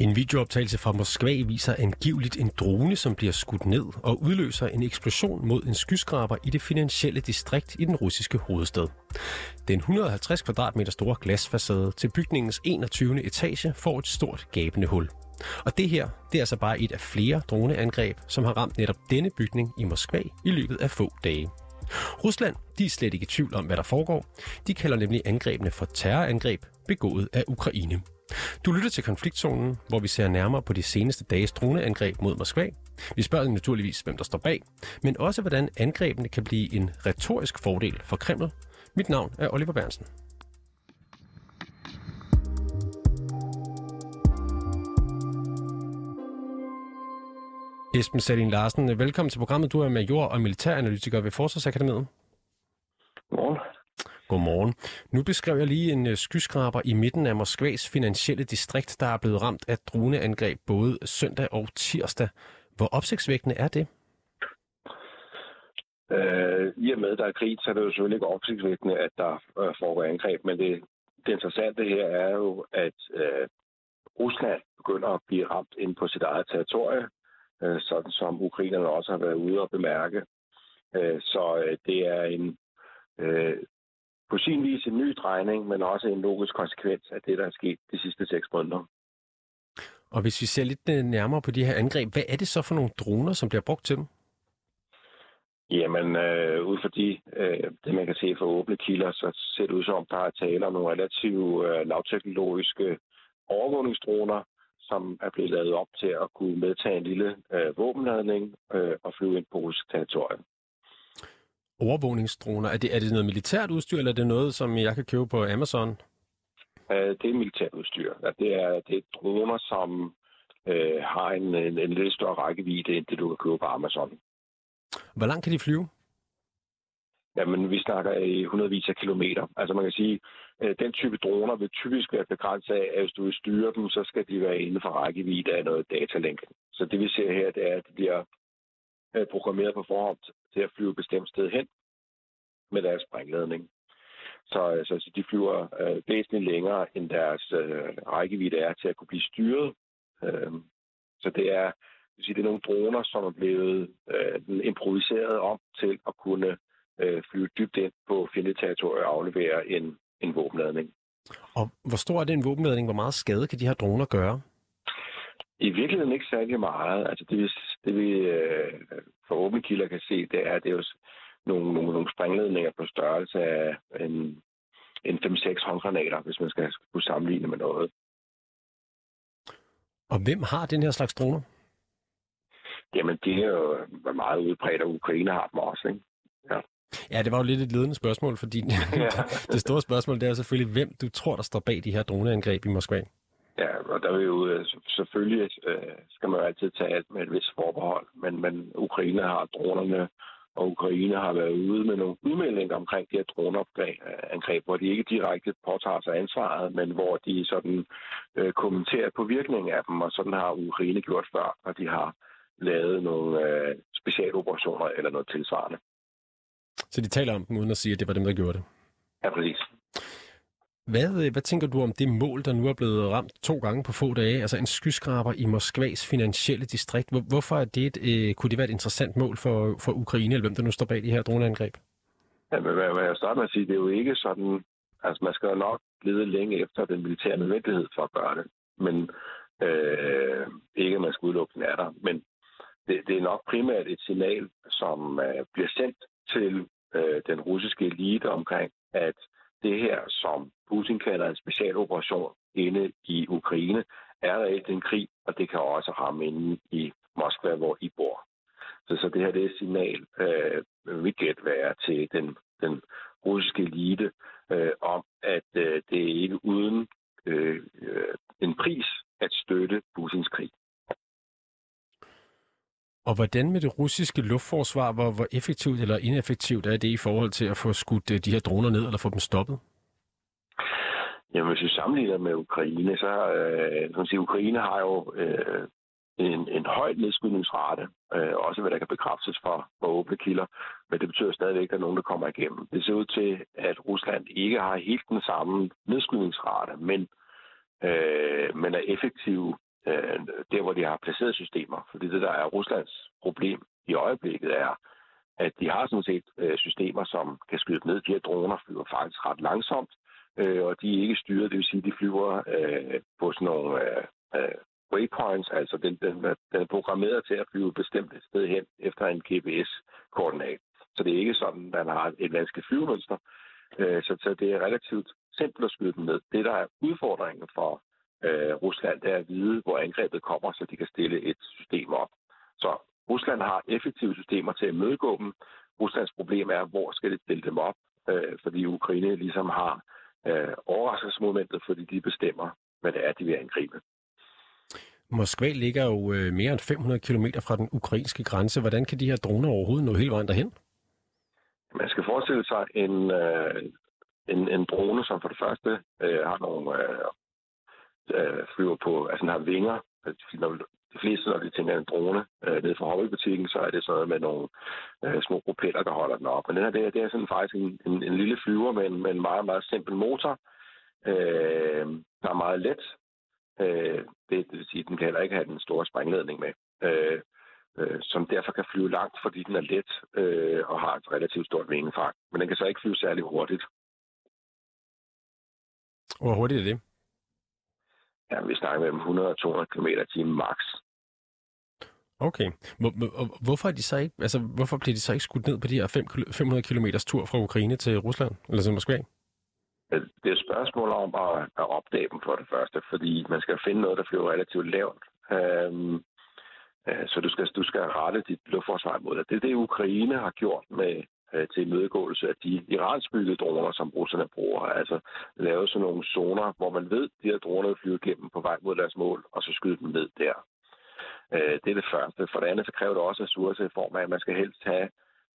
En videooptagelse fra Moskva viser angiveligt en drone, som bliver skudt ned og udløser en eksplosion mod en skyskraber i det finansielle distrikt i den russiske hovedstad. Den 150 kvadratmeter store glasfacade til bygningens 21. etage får et stort gabende hul. Og det her, det er altså bare et af flere droneangreb, som har ramt netop denne bygning i Moskva i løbet af få dage. Rusland de er slet ikke i tvivl om, hvad der foregår. De kalder nemlig angrebene for terrorangreb begået af Ukraine. Du lytter til konfliktzonen, hvor vi ser nærmere på de seneste dages droneangreb mod Moskva. Vi spørger naturligvis, hvem der står bag, men også hvordan angrebene kan blive en retorisk fordel for Kreml. Mit navn er Oliver Bernsen. Esben Salin Larsen, velkommen til programmet. Du er major og militæranalytiker ved Forsvarsakademiet. Godmorgen. Godmorgen. Nu beskrev jeg lige en øh, skyskraber i midten af Moskvas finansielle distrikt, der er blevet ramt af droneangreb både søndag og tirsdag. Hvor opsigtsvækkende er det? Øh, I og med, at der er krig, så er det jo selvfølgelig ikke opsigtsvækkende, at der øh, foregår angreb. Men det, det interessante her er jo, at øh, Rusland begynder at blive ramt ind på sit eget territorie, øh, sådan som ukrainerne også har været ude og bemærke. Øh, så øh, det er en øh, på sin vis en ny drejning, men også en logisk konsekvens af det, der er sket de sidste seks måneder. Og hvis vi ser lidt øh, nærmere på de her angreb, hvad er det så for nogle droner, som bliver brugt til dem? Jamen, øh, ud fra de, øh, det man kan se fra åbne kilder, så ser det ud som, der er tale om nogle relativt øh, lavteknologiske overvågningsdroner, som er blevet lavet op til at kunne medtage en lille øh, våbenladning øh, og flyve ind på russisk territorium overvågningsdroner. Er det, er det noget militært udstyr, eller er det noget, som jeg kan købe på Amazon? Uh, det er militært udstyr. Det er, det er droner, som uh, har en, en, en lidt større rækkevidde, end det du kan købe på Amazon. Hvor langt kan de flyve? Jamen, vi snakker i hundredvis af kilometer. Altså man kan sige, at den type droner vil typisk være begrænset af, at hvis du vil styre dem, så skal de være inden for rækkevidde af noget datalink. Så det vi ser her, det er, at de bliver øh, programmeret på forhånd til at flyve et bestemt sted hen med deres sprængladning. Så øh, så, altså, de flyver øh, væsentligt længere, end deres øh, rækkevidde er til at kunne blive styret. Øh, så det er, sige, det er nogle droner, som er blevet øh, improviseret om til at kunne øh, flyve dybt ind på fjendeterritoriet og aflevere en, en våbenladning. Og hvor stor er den våbenladning? Hvor meget skade kan de her droner gøre? I virkeligheden ikke særlig meget. Altså det, vi, det vi øh, for åbne kilder kan se, det er, det er jo nogle, nogle, nogle sprængledninger på størrelse af en, en 5-6 håndgranater, hvis man skal kunne sammenligne med noget. Og hvem har den her slags droner? Jamen, det er jo meget udbredt, og Ukraine har dem også, ikke? Ja. Ja, det var jo lidt et ledende spørgsmål, fordi ja. det store spørgsmål det er selvfølgelig, hvem du tror, der står bag de her droneangreb i Moskva? Ja, og der vil jo øh, selvfølgelig øh, skal man jo altid tage alt med et vis forbehold, men, men Ukraine har dronerne, og Ukraine har været ude med nogle udmeldinger omkring de her droneangreb, hvor de ikke direkte påtager sig ansvaret, men hvor de sådan øh, kommenterer på virkningen af dem, og sådan har Ukraine gjort før, når de har lavet nogle øh, specialoperationer eller noget tilsvarende. Så de taler om dem uden at sige, at det var dem, der gjorde det? Ja, præcis. Hvad, øh, hvad tænker du om det mål, der nu er blevet ramt to gange på få dage? Altså en skyskraber i Moskvas finansielle distrikt. Hvorfor er det et, øh, kunne det være et interessant mål for, for Ukraine, eller hvem der nu står bag de her droneangreb? Ja, men hvad, hvad jeg starter med at sige, det er jo ikke sådan... Altså man skal jo nok lede længe efter den militære nødvendighed for at gøre det. Men øh, ikke at man skal udelukke den er der. Men det, det er nok primært et signal, som øh, bliver sendt til øh, den russiske elite omkring, at det her, som Putin kalder en specialoperation inde i Ukraine, er reelt en krig, og det kan også ramme inde i Moskva, hvor I bor. Så, så det her det er et signal, øh, vi gæt være til den, den russiske elite, øh, om at øh, det er ikke uden øh, øh en pris at støtte Putins krig. Og hvordan med det russiske luftforsvar, hvor, hvor effektivt eller ineffektivt er det i forhold til at få skudt øh, de her droner ned eller få dem stoppet? Jamen, hvis vi sammenligner med Ukraine, så øh, kan sige, Ukraine har jo øh, en, en høj nedskydningsrate, øh, også hvad der kan bekræftes for, for åbne kilder, men det betyder stadigvæk, at der er nogen, der kommer igennem. Det ser ud til, at Rusland ikke har helt den samme nedskydningsrate, men, øh, men er effektiv øh, der, hvor de har placeret systemer. Fordi det, der er Ruslands problem i øjeblikket, er, at de har sådan set øh, systemer, som kan skyde ned. De her droner flyver faktisk ret langsomt, øh, og de er ikke styret, det vil sige, at de flyver øh, på sådan nogle øh, øh, waypoints, altså den, den, den er programmeret til at flyve bestemt et sted hen efter en GPS-koordinat. Så det er ikke sådan, at man har et vanskeligt flyvemønster. Øh, så, så det er relativt simpelt at skyde dem ned. Det, der er udfordringen for øh, Rusland, det er at vide, hvor angrebet kommer, så de kan stille et system op. Så Rusland har effektive systemer til at mødegå dem. Ruslands problem er, hvor skal de stille dem op, øh, fordi Ukraine ligesom har øh, overraskelsesmomentet, fordi de bestemmer, hvad det er, de vil angribe. Moskva ligger jo øh, mere end 500 km fra den ukrainske grænse. Hvordan kan de her droner overhovedet nå hele vejen derhen? Man skal forestille sig en, øh, en, en drone, som for det første øh, har nogle øh flyver på, altså den har vinger. Altså, når de fleste, når de tænker en drone øh, nede fra hobbybutikken, så er det sådan med nogle øh, små propeller, der holder den op. Men den her, det, er, det er sådan faktisk en, en, en lille flyver med en, med en meget, meget simpel motor, øh, der er meget let. Øh, det, det vil sige, at den kan heller ikke have den store sprængladning med. Øh, øh, som derfor kan flyve langt, fordi den er let øh, og har et relativt stort vingefang. Men den kan så ikke flyve særlig hurtigt. Hvor hurtigt er det? Ja, vi snakker mellem 100 og 200 km timen max. Okay. Hvor, hvorfor, er de så ikke, altså, hvorfor bliver de så ikke skudt ned på de her 500 km tur fra Ukraine til Rusland, eller til Moskva? Det er et spørgsmål om at, at opdage dem for det første, fordi man skal finde noget, der flyver relativt lavt. Øhm, øh, så du skal, du skal rette dit luftforsvar mod det. Det er det, Ukraine har gjort med imødegåelse af de iransbyggede droner, som russerne bruger. Altså lave sådan nogle zoner, hvor man ved, at de her droner vil flyve igennem på vej mod deres mål, og så skyde dem ned der. Øh, det er det første. For det andet, så kræver det også ressourcer i form af, at man skal helst have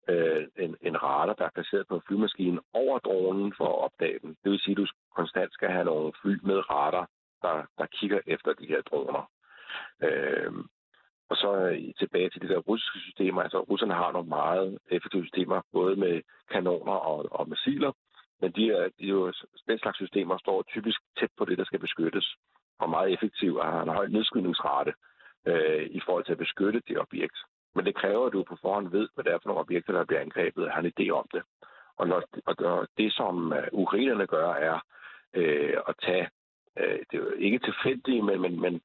øh, en, en radar, der er placeret på flymaskinen over dronen for at opdage den. Det vil sige, at du konstant skal have nogle fly med radar, der, der kigger efter de her droner. Øh, og så øh, tilbage til de der russiske systemer. Altså, russerne har nogle meget effektive systemer, både med kanoner og, og missiler. Men de er, de er jo, den slags systemer står typisk tæt på det, der skal beskyttes. Og meget effektive og har en høj nedskydningsrate øh, i forhold til at beskytte det objekt. Men det kræver, at du på forhånd ved, hvad det er for nogle objekter, der bliver angrebet, og har en idé om det. Og, når, og det, som øh, ukrainerne gør, er øh, at tage, øh, det er jo ikke tilfældigt, men, men, men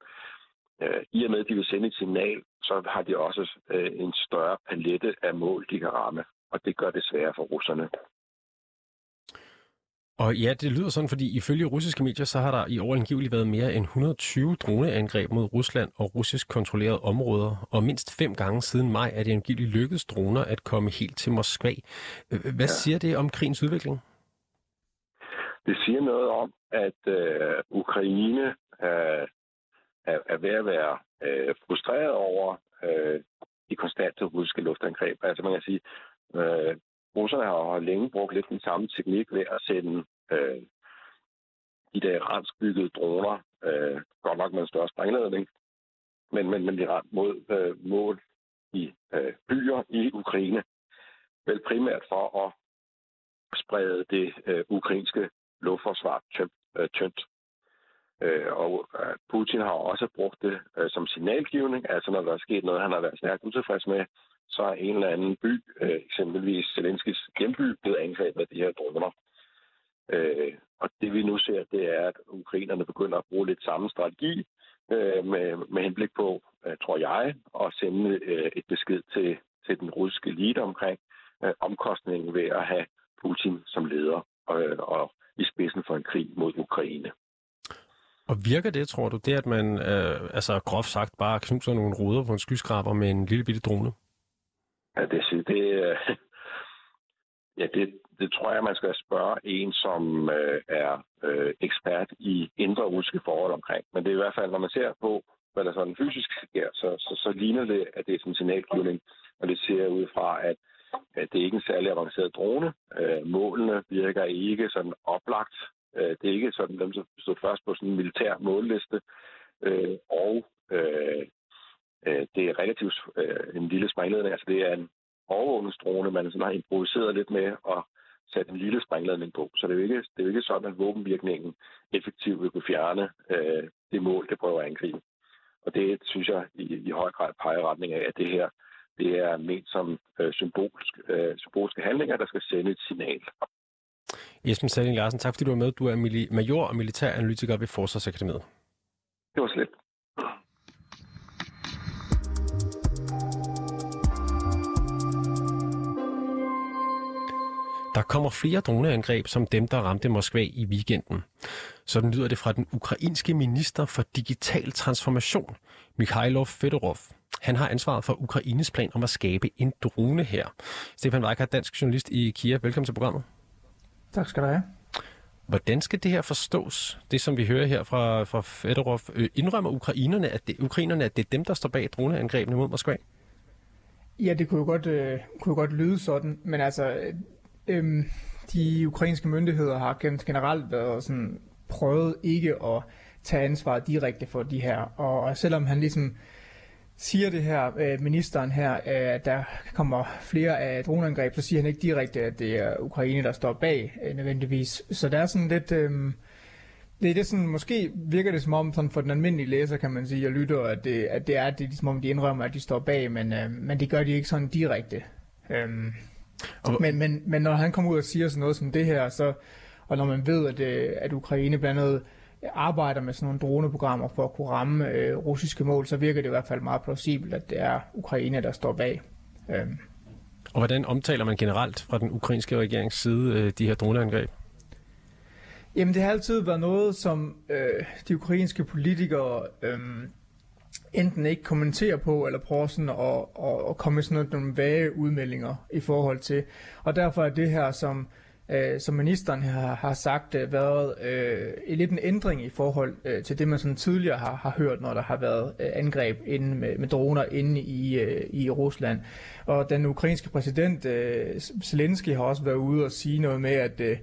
øh, i og med, at de vil sende et signal, så har de også øh, en større palette af mål, de kan ramme. Og det gør det sværere for russerne. Og ja, det lyder sådan, fordi ifølge russiske medier, så har der i år angiveligt været mere end 120 droneangreb mod Rusland og russisk kontrollerede områder, og mindst fem gange siden maj er det angiveligt lykkedes droner at komme helt til Moskva. Hvad ja. siger det om krigens udvikling? Det siger noget om, at øh, Ukraine øh, er, er ved at være øh, frustreret over øh, de konstante russiske luftangreb. Altså man kan sige, øh, russerne har længe brugt lidt den samme teknik ved at sende øh, de der iransk byggede droner, øh, godt nok med en større sprængladning, men, men, men de mod øh, mål i øh, byer i Ukraine. Vel primært for at sprede det øh, ukrainske luftforsvar tyndt. Øh, tyndt. Øh, og øh, Putin har også brugt det øh, som signalgivning, altså når der er sket noget, han har været stærkt utilfreds med, så er en eller anden by, øh, eksempelvis Zelenskis hjemby, blevet angrebet af de her droner. Øh, og det vi nu ser, det er, at ukrainerne begynder at bruge lidt samme strategi øh, med, med henblik på, øh, tror jeg, at sende øh, et besked til, til den russiske elite omkring øh, omkostningen ved at have Putin som leder øh, og i spidsen for en krig mod Ukraine. Og virker det, tror du, det at man, øh, altså groft sagt, bare knuser nogle ruder på en skyskraber med en lille bitte drone? Ja, det, det, øh, ja, det, det tror jeg, man skal spørge en, som øh, er øh, ekspert i indre russiske forhold omkring. Men det er i hvert fald, når man ser på, hvad der sådan fysisk sker, så, så, så ligner det, at det er sådan en signalgivning. Og det ser ud fra, at, at det er ikke en særlig avanceret drone. Øh, målene virker ikke sådan oplagt. Øh, det er ikke sådan dem, som stod først på sådan en militær målliste. Øh, og øh, øh, det er relativt øh, en lille sprængledning. Altså det er en overvågningsdrone, man sådan har improviseret lidt med og sat en lille sprængladning på. Så det er jo ikke, det er jo ikke sådan, at våbenvirkningen effektivt vil kunne fjerne øh, det mål, det prøver at angribe. Og det synes jeg i, i høj grad peger retning af, at det her det er ment som øh, symbolsk, øh, symbolske handlinger, der skal sende et signal. Jesper Salling Larsen, tak fordi du var med. Du er major og militæranalytiker ved Forsvarsakademiet. Det var slet. Der kommer flere droneangreb som dem, der ramte Moskva i weekenden. Sådan lyder det fra den ukrainske minister for digital transformation, Mikhailov Fedorov. Han har ansvaret for Ukraines plan om at skabe en drone her. Stefan Weikart, dansk journalist i Kiev. Velkommen til programmet. Tak skal du have. Hvordan skal det her forstås? Det, som vi hører her fra, fra Fedorov. Øh, indrømmer ukrainerne, at det, ukrainerne, at det er dem, der står bag droneangrebene mod Moskva? Ja, det kunne jo godt, øh, kunne jo godt lyde sådan, men altså, øh, de ukrainske myndigheder har generelt været sådan, prøvet ikke at tage ansvar direkte for de her, og, og selvom han ligesom siger det her, øh, ministeren her, øh, at der kommer flere af droneangreb, så siger han ikke direkte, at det er Ukraine, der står bag øh, nødvendigvis. Så der er sådan lidt... Øh, det er det sådan, måske virker det som om, sådan for den almindelige læser, kan man sige, og lytter, at det, at det er det, som om de indrømmer, at de står bag, men, øh, men det gør de ikke sådan direkte. Øhm, og... men, men, men når han kommer ud og siger sådan noget som det her, så, og når man ved, at, øh, at Ukraine blandt andet arbejder med sådan nogle droneprogrammer for at kunne ramme øh, russiske mål, så virker det i hvert fald meget plausibelt, at det er Ukraine, der står bag. Øhm. Og hvordan omtaler man generelt fra den ukrainske regerings side øh, de her droneangreb? Jamen det har altid været noget, som øh, de ukrainske politikere øh, enten ikke kommenterer på, eller prøver sådan at, at, at komme med sådan nogle vage udmeldinger i forhold til. Og derfor er det her, som øh, som ministeren har, har sagt, øh, været øh, lidt en ændring i forhold øh, til det, man sådan tidligere har, har hørt, når der har været øh, angreb inde med, med droner inde i, øh, i Rusland. Og den ukrainske præsident øh, Zelensky har også været ude og sige noget med, at øh,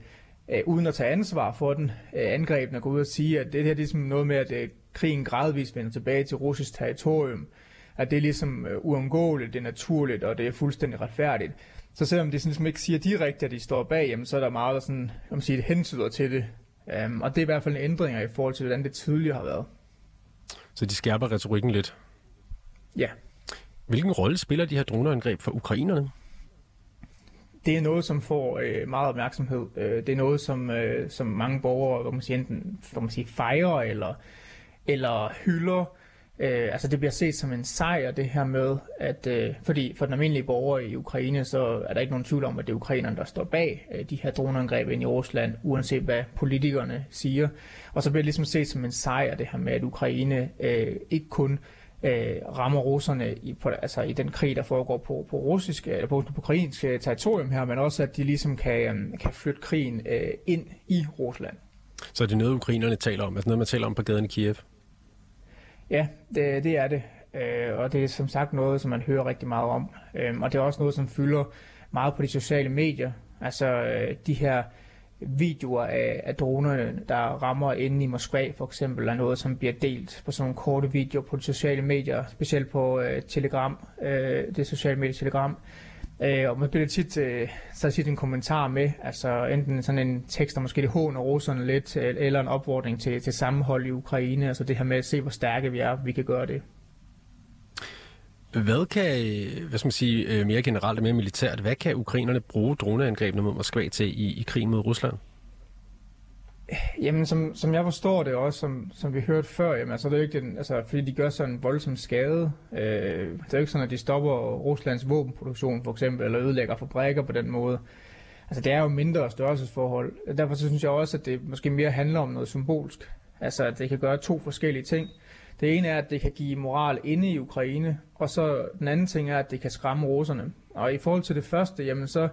øh, uden at tage ansvar for den, øh, angrebene går ud og sige, at det her det er noget med, at øh, krigen gradvist vender tilbage til russisk territorium, at det er ligesom øh, uundgåeligt, det er naturligt, og det er fuldstændig retfærdigt. Så selvom de sådan, ligesom ikke siger direkte, at de står bag, jamen, så er der meget, der sådan, om sige, hensyder til det. Um, og det er i hvert fald en ændring i forhold til, hvordan det tidligere har været. Så de skærper retorikken lidt? Ja. Hvilken rolle spiller de her droneangreb for ukrainerne? Det er noget, som får øh, meget opmærksomhed. Øh, det er noget, som, øh, som mange borgere hvor man siger, enten hvor man siger, fejrer eller, eller hylder. Øh, altså det bliver set som en sejr det her med, at øh, fordi for den almindelige borger i Ukraine, så er der ikke nogen tvivl om, at det er ukrainerne, der står bag øh, de her droneangreb ind i Rusland, uanset hvad politikerne siger. Og så bliver det ligesom set som en sejr det her med, at Ukraine øh, ikke kun øh, rammer russerne i, på, altså i den krig, der foregår på, på russisk, eller på, på ukrainsk øh, territorium her, men også at de ligesom kan, øh, kan flytte krigen øh, ind i Rusland. Så er det noget, ukrainerne taler om, altså noget, man taler om på gaden i Kiev? Ja, det, det er det. Øh, og det er som sagt noget, som man hører rigtig meget om. Øh, og det er også noget, som fylder meget på de sociale medier. Altså øh, de her videoer af, af dronerne, der rammer inde i Moskva for eksempel, er noget, som bliver delt på sådan nogle korte videoer på de sociale medier, specielt på øh, Telegram, øh, det sociale medie Telegram. Øh, og man bliver tit, øh, så tit en kommentar med, altså enten sådan en tekst, der måske det håner russerne lidt, øh, eller en opfordring til, til sammenhold i Ukraine, altså det her med at se, hvor stærke vi er, vi kan gøre det. Hvad kan, hvad skal man sige, øh, mere generelt og mere militært, hvad kan ukrainerne bruge droneangrebene mod Moskva til i, i krigen mod Rusland? Jamen, som, som jeg forstår det også, som, som vi hørte før, jamen, altså, det er jo ikke den, altså, fordi de gør sådan en voldsom skade. Øh, det er jo ikke sådan, at de stopper Ruslands våbenproduktion, for eksempel, eller ødelægger fabrikker på den måde. Altså, det er jo mindre størrelsesforhold. Derfor så synes jeg også, at det måske mere handler om noget symbolsk. Altså, at det kan gøre to forskellige ting. Det ene er, at det kan give moral inde i Ukraine, og så den anden ting er, at det kan skræmme russerne. Og i forhold til det første, jamen så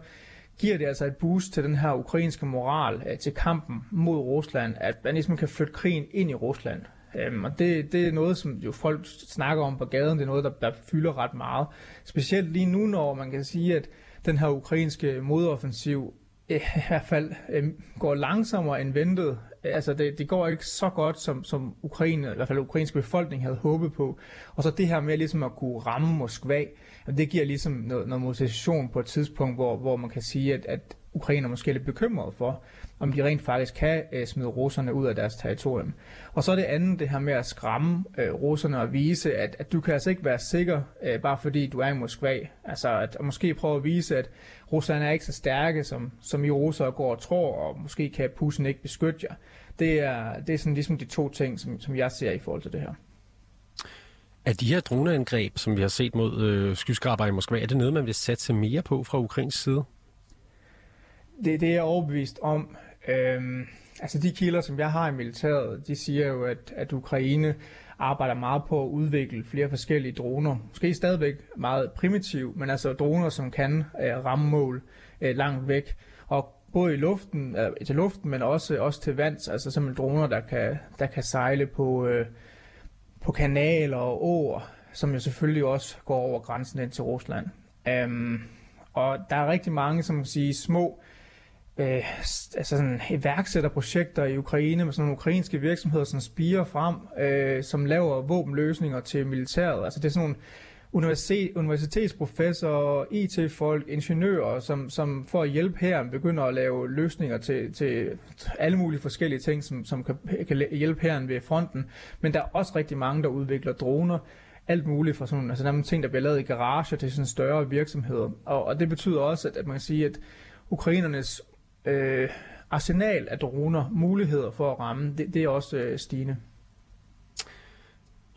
giver det altså et boost til den her ukrainske moral, øh, til kampen mod Rusland, at man ligesom kan flytte krigen ind i Rusland. Øhm, og det, det er noget, som jo folk snakker om på gaden, det er noget, der, der fylder ret meget. Specielt lige nu, når man kan sige, at den her ukrainske modoffensiv øh, i hvert fald øh, går langsommere end ventet. Altså det, det går ikke så godt, som, som Ukraine, i hvert fald ukrainske befolkning havde håbet på. Og så det her med ligesom at kunne ramme Moskva, det giver ligesom noget, noget motivation på et tidspunkt, hvor, hvor man kan sige, at, at Ukraine måske er lidt bekymret for, om de rent faktisk kan øh, smide russerne ud af deres territorium. Og så er det andet det her med at skræmme øh, russerne og vise, at, at du kan altså ikke være sikker, øh, bare fordi du er i Moskva. Altså at, og måske prøve at vise, at Rusland er ikke så stærke, som, som I russere går og tror, og måske kan Putin ikke beskytte jer. Det er, det er sådan ligesom de to ting, som, som jeg ser i forhold til det her. Er de her droneangreb, som vi har set mod øh, skyskraber i Moskva, er det noget, man vil satse mere på fra Ukrains side? Det, det er overbevist om. Øhm, altså de kilder, som jeg har i militæret, de siger jo, at, at Ukraine arbejder meget på at udvikle flere forskellige droner. Måske stadigvæk meget primitiv, men altså droner, som kan øh, ramme mål øh, langt væk. Og både i luften, øh, til luften, men også, også til vands, altså simpelthen droner, der kan, der kan sejle på, øh, på kanaler og åer, som jo selvfølgelig også går over grænsen ind til Rusland. Øhm, og der er rigtig mange, som man sige, små øh, altså sådan iværksætterprojekter i Ukraine med sådan nogle ukrainske virksomheder, som spiger frem, øh, som laver våbenløsninger til militæret. Altså det er sådan nogle universitet, universitetsprofessorer, IT-folk, ingeniører, som, som for at hjælpe her begynder at lave løsninger til, til alle mulige forskellige ting, som, som kan, kan hjælpe her ved fronten. Men der er også rigtig mange, der udvikler droner, alt muligt fra sådan altså der ting, der bliver lavet i garager til sådan større virksomheder. Og, og det betyder også, at, at man kan sige, at ukrainernes øh, arsenal af droner, muligheder for at ramme, det, det er også øh, stigende.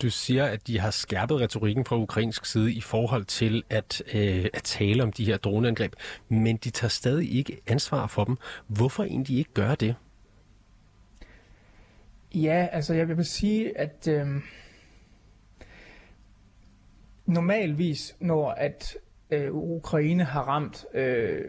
Du siger, at de har skærpet retorikken fra ukrainsk side i forhold til at, øh, at tale om de her droneangreb, men de tager stadig ikke ansvar for dem. Hvorfor egentlig ikke gøre det? Ja, altså jeg vil sige, at øh, normalvis, når at øh, Ukraine har ramt øh,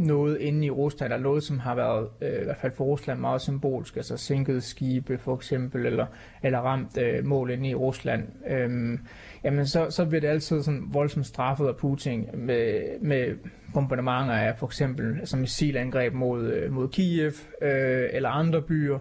noget inde i Rusland, eller noget, som har været, øh, i hvert fald for Rusland, meget symbolsk, altså sænket skibe for eksempel, eller, eller ramt øh, mål inde i Rusland, øh, jamen så, så bliver det altid sådan voldsomt straffet af Putin med, med bombardementer af for eksempel altså missilangreb mod, øh, mod Kiev øh, eller andre byer.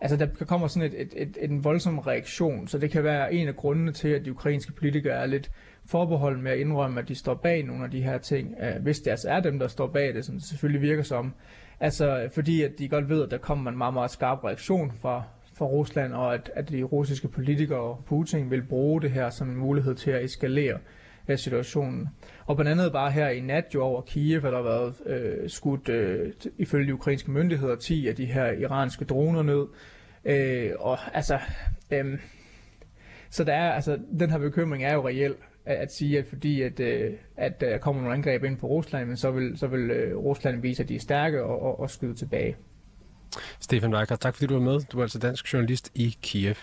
Altså der kommer sådan et, et, et, en voldsom reaktion, så det kan være en af grundene til, at de ukrainske politikere er lidt forbehold med at indrømme, at de står bag nogle af de her ting, øh, hvis det altså er dem, der står bag det, som det selvfølgelig virker som. Altså fordi at de godt ved, at der kommer en meget, meget skarp reaktion fra, fra Rusland, og at, at de russiske politikere og Putin vil bruge det her som en mulighed til at eskalere af situationen. Og blandt andet bare her i nat jo over Kiev, har der været øh, skudt, øh, ifølge de ukrainske myndigheder, 10 af de her iranske droner ned. Øh, og altså, øh, så der er, altså, den her bekymring er jo reel at, at sige, at fordi at, øh, at der kommer nogle angreb ind på Rusland, men så vil, så vil øh, Rusland vise, at de er stærke og, og, og skyde tilbage. Stefan Weikert, tak fordi du var med. Du er altså dansk journalist i Kiev.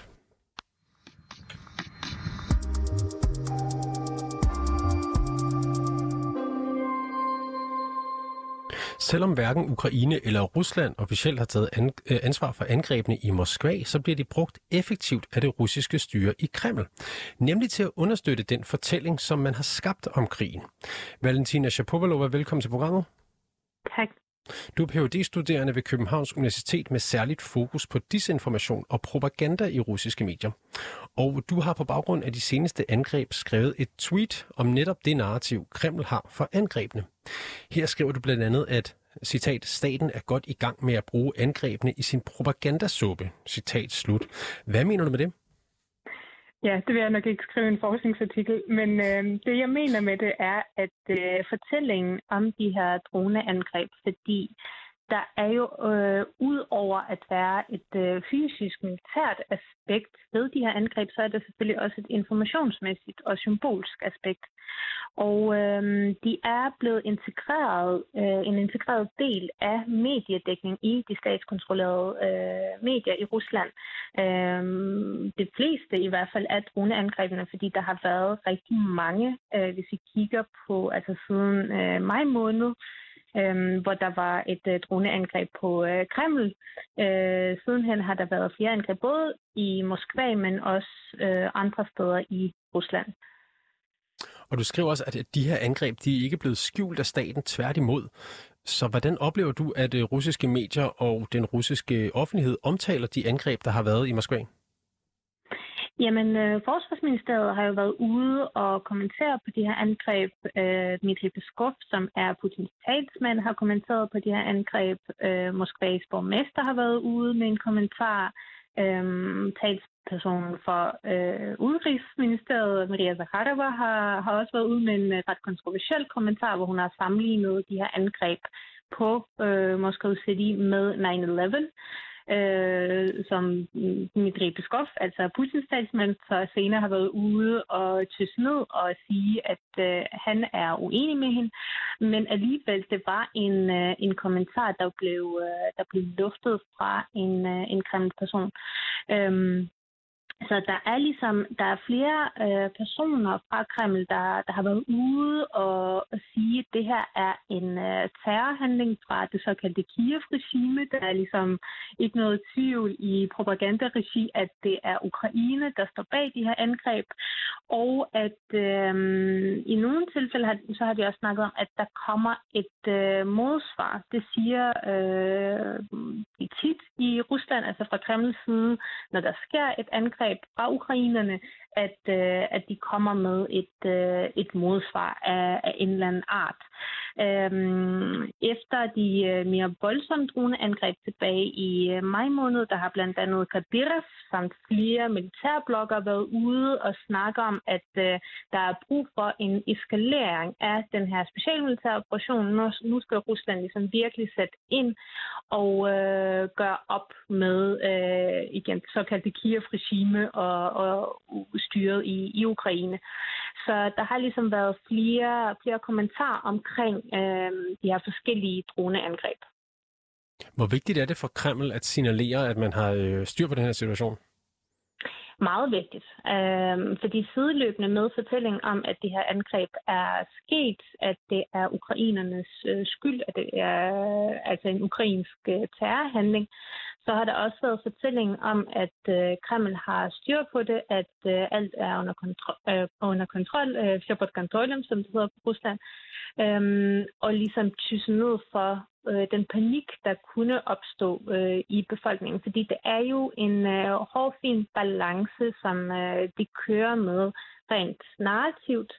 Selvom hverken Ukraine eller Rusland officielt har taget øh, ansvar for angrebene i Moskva, så bliver de brugt effektivt af det russiske styre i Kreml. Nemlig til at understøtte den fortælling, som man har skabt om krigen. Valentina Shapovalova, velkommen til programmet. Tak. Du er Ph.D.-studerende ved Københavns Universitet med særligt fokus på disinformation og propaganda i russiske medier. Og du har på baggrund af de seneste angreb skrevet et tweet om netop det narrativ, Kreml har for angrebene. Her skriver du blandt andet, at citat, staten er godt i gang med at bruge angrebene i sin propagandasuppe, citat slut. Hvad mener du med det? Ja, det vil jeg nok ikke skrive en forskningsartikel, men øh, det jeg mener med det er, at øh, fortællingen om de her droneangreb, fordi der er jo øh, ud over at være et øh, fysisk militært aspekt ved de her angreb, så er der selvfølgelig også et informationsmæssigt og symbolsk aspekt. Og øh, de er blevet integreret, øh, en integreret del af mediedækning i de statskontrollerede øh, medier i Rusland. Øh, det fleste i hvert fald er droneangrebene, fordi der har været rigtig mange, øh, hvis vi kigger på altså siden øh, maj måned, øh, hvor der var et øh, droneangreb på øh, Kreml. Øh, sidenhen har der været flere angreb, både i Moskva, men også øh, andre steder i Rusland. Og du skriver også, at de her angreb, de er ikke blevet skjult af staten, tværtimod. Så hvordan oplever du, at øh, russiske medier og den russiske offentlighed omtaler de angreb, der har været i Moskva? Jamen, øh, Forsvarsministeriet har jo været ude og kommentere på de her angreb. Øh, Dmitri Peskov, som er Putins talsmand, har kommenteret på de her angreb. Øh, Moskvas borgmester har været ude med en kommentar. Øh, talspersonen for øh, Udenrigsministeriet, Maria Zakharova, har, har også været ude med en øh, ret kontroversiel kommentar, hvor hun har sammenlignet de her angreb på øh, Moscow City med 9-11 øh, som Dmitri Peskov, altså Putins statsmand, så senere har været ude og tysse ned og sige, at øh, han er uenig med hende. Men alligevel, det var en, øh, en kommentar, der blev, øh, der blev luftet fra en, øh, en Kreml-person. Øhm, så der er ligesom der er flere øh, personer fra Kreml, der, der har været ude og, og sige, at det her er en øh, terrorhandling fra det såkaldte Kiev-regime. Der er ligesom ikke noget tvivl i propagandaregi, at det er Ukraine, der står bag de her angreb. Og at øh, i nogle tilfælde har, så har de også snakket om, at der kommer et øh, modsvar. Det siger øh, tit i Rusland, altså fra Kremls side, når der sker et angreb, angreb fra ukrainerne, at, øh, at de kommer med et, øh, et modsvar af, af en eller anden art. Øhm, efter de øh, mere voldsomme droneangreb tilbage i øh, maj måned, der har blandt andet Kadyrov samt flere militærblokker været ude og snakke om, at øh, der er brug for en eskalering af den her specialmilitære operation. Nu, nu skal Rusland ligesom virkelig sætte ind og øh, gøre op med øh, igen såkaldte Kiev-regime og, og styret i, i Ukraine. Så der har ligesom været flere, flere kommentarer omkring øh, de her forskellige droneangreb. Hvor vigtigt er det for Kreml at signalere, at man har øh, styr på den her situation? Meget vigtigt, øh, fordi sideløbende med fortælling om, at det her angreb er sket, at det er ukrainernes øh, skyld, at det er altså en ukrainsk øh, terrorhandling, så har der også været fortælling om, at øh, Kreml har styr på det, at øh, alt er under, kontrol, øh, under kontrol, øh, som det hedder på Rusland, øh, og ligesom tysse ned for øh, den panik, der kunne opstå øh, i befolkningen. Fordi det er jo en øh, hård, fin balance, som øh, de kører med rent narrativt,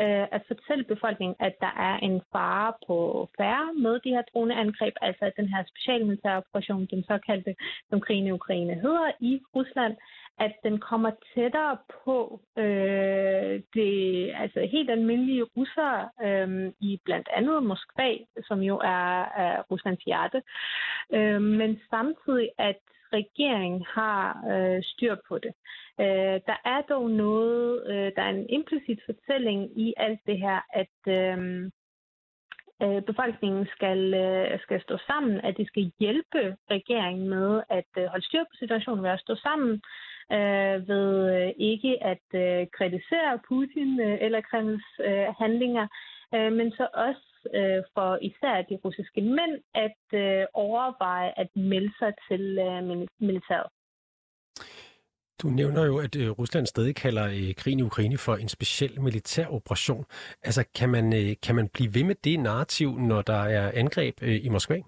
øh, at fortælle befolkningen, at der er en fare på færre med de her droneangreb, altså den her specialmilitære operation, den såkaldte, som krigen i Ukraine hedder, i Rusland, at den kommer tættere på øh, det altså helt almindelige russere øh, i blandt andet Moskva, som jo er, er Ruslands hjerte, øh, men samtidig at regeringen har øh, styr på det. Øh, der er dog noget, øh, der er en implicit fortælling i alt det her, at øh, øh, befolkningen skal, øh, skal stå sammen, at de skal hjælpe regeringen med at øh, holde styr på situationen ved at stå sammen, øh, ved øh, ikke at øh, kritisere Putin øh, eller Kremls øh, handlinger, øh, men så også øh, for især de russiske mænd at øh, overveje at melde sig til øh, militæret. Du nævner jo, at øh, Rusland stadig kalder øh, krigen i Ukraine for en speciel militær operation. Altså, kan man, øh, kan man blive ved med det narrativ, når der er angreb i Moskva?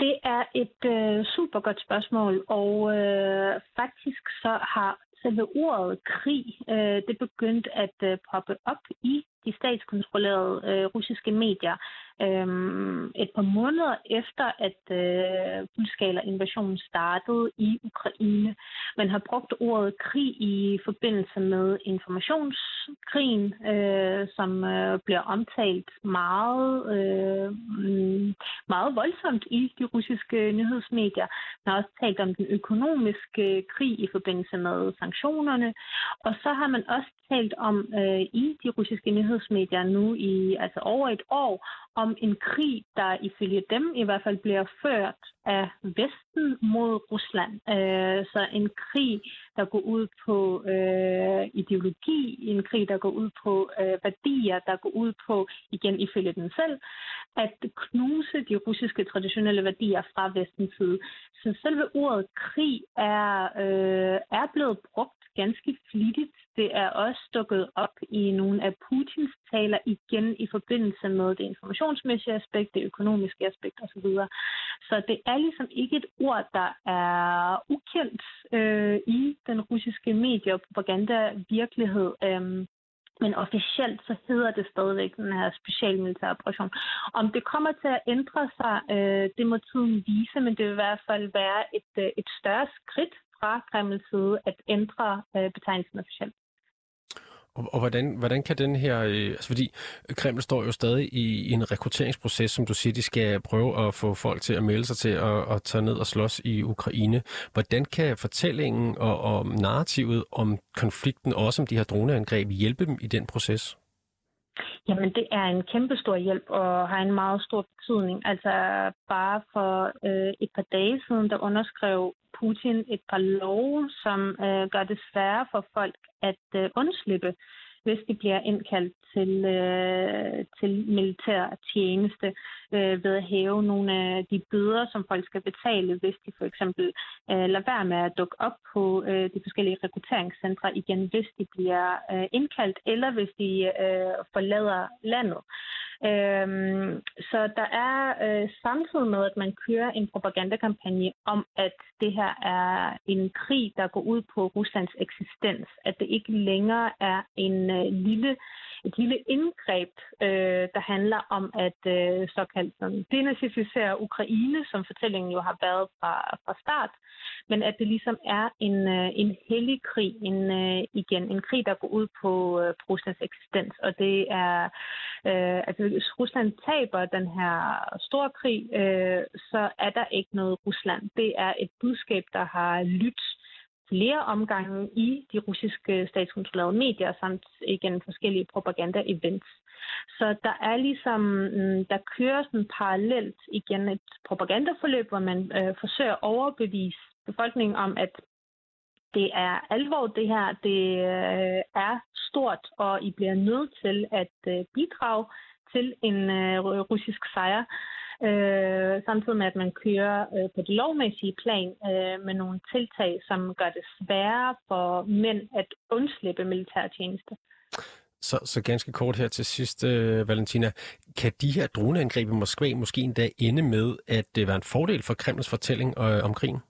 Det er et øh, super godt spørgsmål, og øh, faktisk så har selve ordet krig, øh, det begyndt at øh, poppe op i de statskontrollerede øh, russiske medier øh, et par måneder efter, at øh, fuldskala invasionen startede i Ukraine. Man har brugt ordet krig i forbindelse med informationskrigen, øh, som øh, bliver omtalt meget, øh, mm, meget voldsomt i de russiske nyhedsmedier. Man har også talt om den økonomiske øh, krig i forbindelse med sanktionerne, og så har man også talt om øh, i de russiske nyhedsmedier nu i altså over et år, om en krig, der ifølge dem i hvert fald bliver ført af Vesten mod Rusland. Øh, så en krig, der går ud på øh, ideologi, en krig, der går ud på øh, værdier, der går ud på, igen ifølge den selv, at knuse de russiske traditionelle værdier fra vestens side. Så selve ordet krig er, øh, er blevet brugt ganske flittigt. Det er også dukket op i nogle af Putins taler igen i forbindelse med det informationsmæssige aspekt, det økonomiske aspekt osv. Så det er ligesom ikke et ord, der er ukendt øh, i den russiske medie- og propaganda-virkelighed. Øh, men officielt så hedder det stadigvæk den her specialmilitære operation. Om det kommer til at ændre sig, øh, det må tiden vise, men det vil i hvert fald være et, øh, et større skridt fra Kremls side at ændre øh, betegnelsen officielt. Og, og hvordan, hvordan kan den her... Øh, altså fordi Kreml står jo stadig i, i en rekrutteringsproces, som du siger, de skal prøve at få folk til at melde sig til at, at tage ned og slås i Ukraine. Hvordan kan fortællingen og, og narrativet om konflikten, også om de her droneangreb, hjælpe dem i den proces? Jamen, det er en kæmpe stor hjælp og har en meget stor betydning. Altså, bare for øh, et par dage siden, der underskrev Putin et par love, som øh, gør det sværere for folk at øh, undslippe hvis de bliver indkaldt til, øh, til militær tjeneste øh, ved at hæve nogle af de bøder, som folk skal betale, hvis de for eksempel øh, lader være med at dukke op på øh, de forskellige rekrutteringscentre igen, hvis de bliver øh, indkaldt, eller hvis de øh, forlader landet. Øhm, så der er øh, samtidig med, at man kører en propagandakampagne om, at det her er en krig, der går ud på Ruslands eksistens, at det ikke længere er en øh, lille et lille indgreb, øh, der handler om at øh, såkaldt sådan, denazificere Ukraine, som fortællingen jo har været fra, fra start, men at det ligesom er en, øh, en hellig krig, en, øh, igen, en krig, der går ud på, øh, på Ruslands eksistens, og det er, øh, altså hvis Rusland taber den her store krig, øh, så er der ikke noget Rusland. Det er et budskab, der har lyttet flere omgange i de russiske statskontrollerede medier, samt igen forskellige propaganda-events. Så der er ligesom, mm, der kører sådan parallelt igen et propagandaforløb, hvor man øh, forsøger at overbevise befolkningen om, at det er alvor det her, det øh, er stort, og I bliver nødt til at øh, bidrage til en øh, russisk sejr øh, samtidig med at man kører øh, på det lovmæssige plan øh, med nogle tiltag, som gør det sværere for mænd at undslippe militærtjeneste. Så, så ganske kort her til sidst, øh, Valentina. Kan de her droneangreb i Moskva måske endda ende med at det være en fordel for Kremls fortælling øh, om krigen?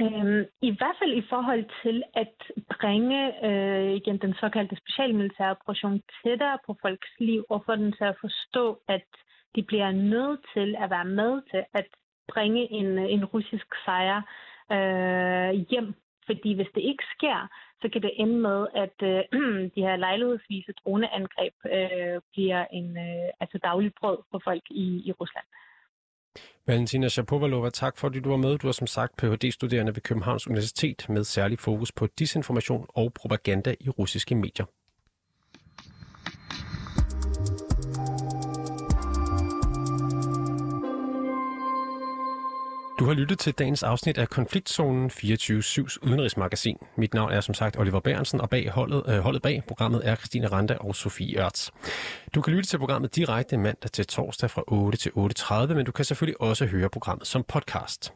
Øhm, I hvert fald i forhold til at bringe øh, igen den såkaldte specialmilitære operation tættere på folks liv og få den til at forstå, at de bliver nødt til at være med til at bringe en, en russisk sejr øh, hjem. Fordi hvis det ikke sker, så kan det ende med, at øh, de her lejlighedsvise droneangreb øh, bliver en øh, altså daglig brød for folk i, i Rusland. Valentina Shapovalova, tak fordi du var med. Du er som sagt Ph.D.-studerende ved Københavns Universitet med særlig fokus på disinformation og propaganda i russiske medier. Du har lyttet til dagens afsnit af Konfliktzonen 24-7's udenrigsmagasin. Mit navn er som sagt Oliver Bærensen, og bag holdet, øh, holdet bag programmet er Christine Randa og Sofie Ørts. Du kan lytte til programmet direkte mandag til torsdag fra 8 til 8.30, men du kan selvfølgelig også høre programmet som podcast.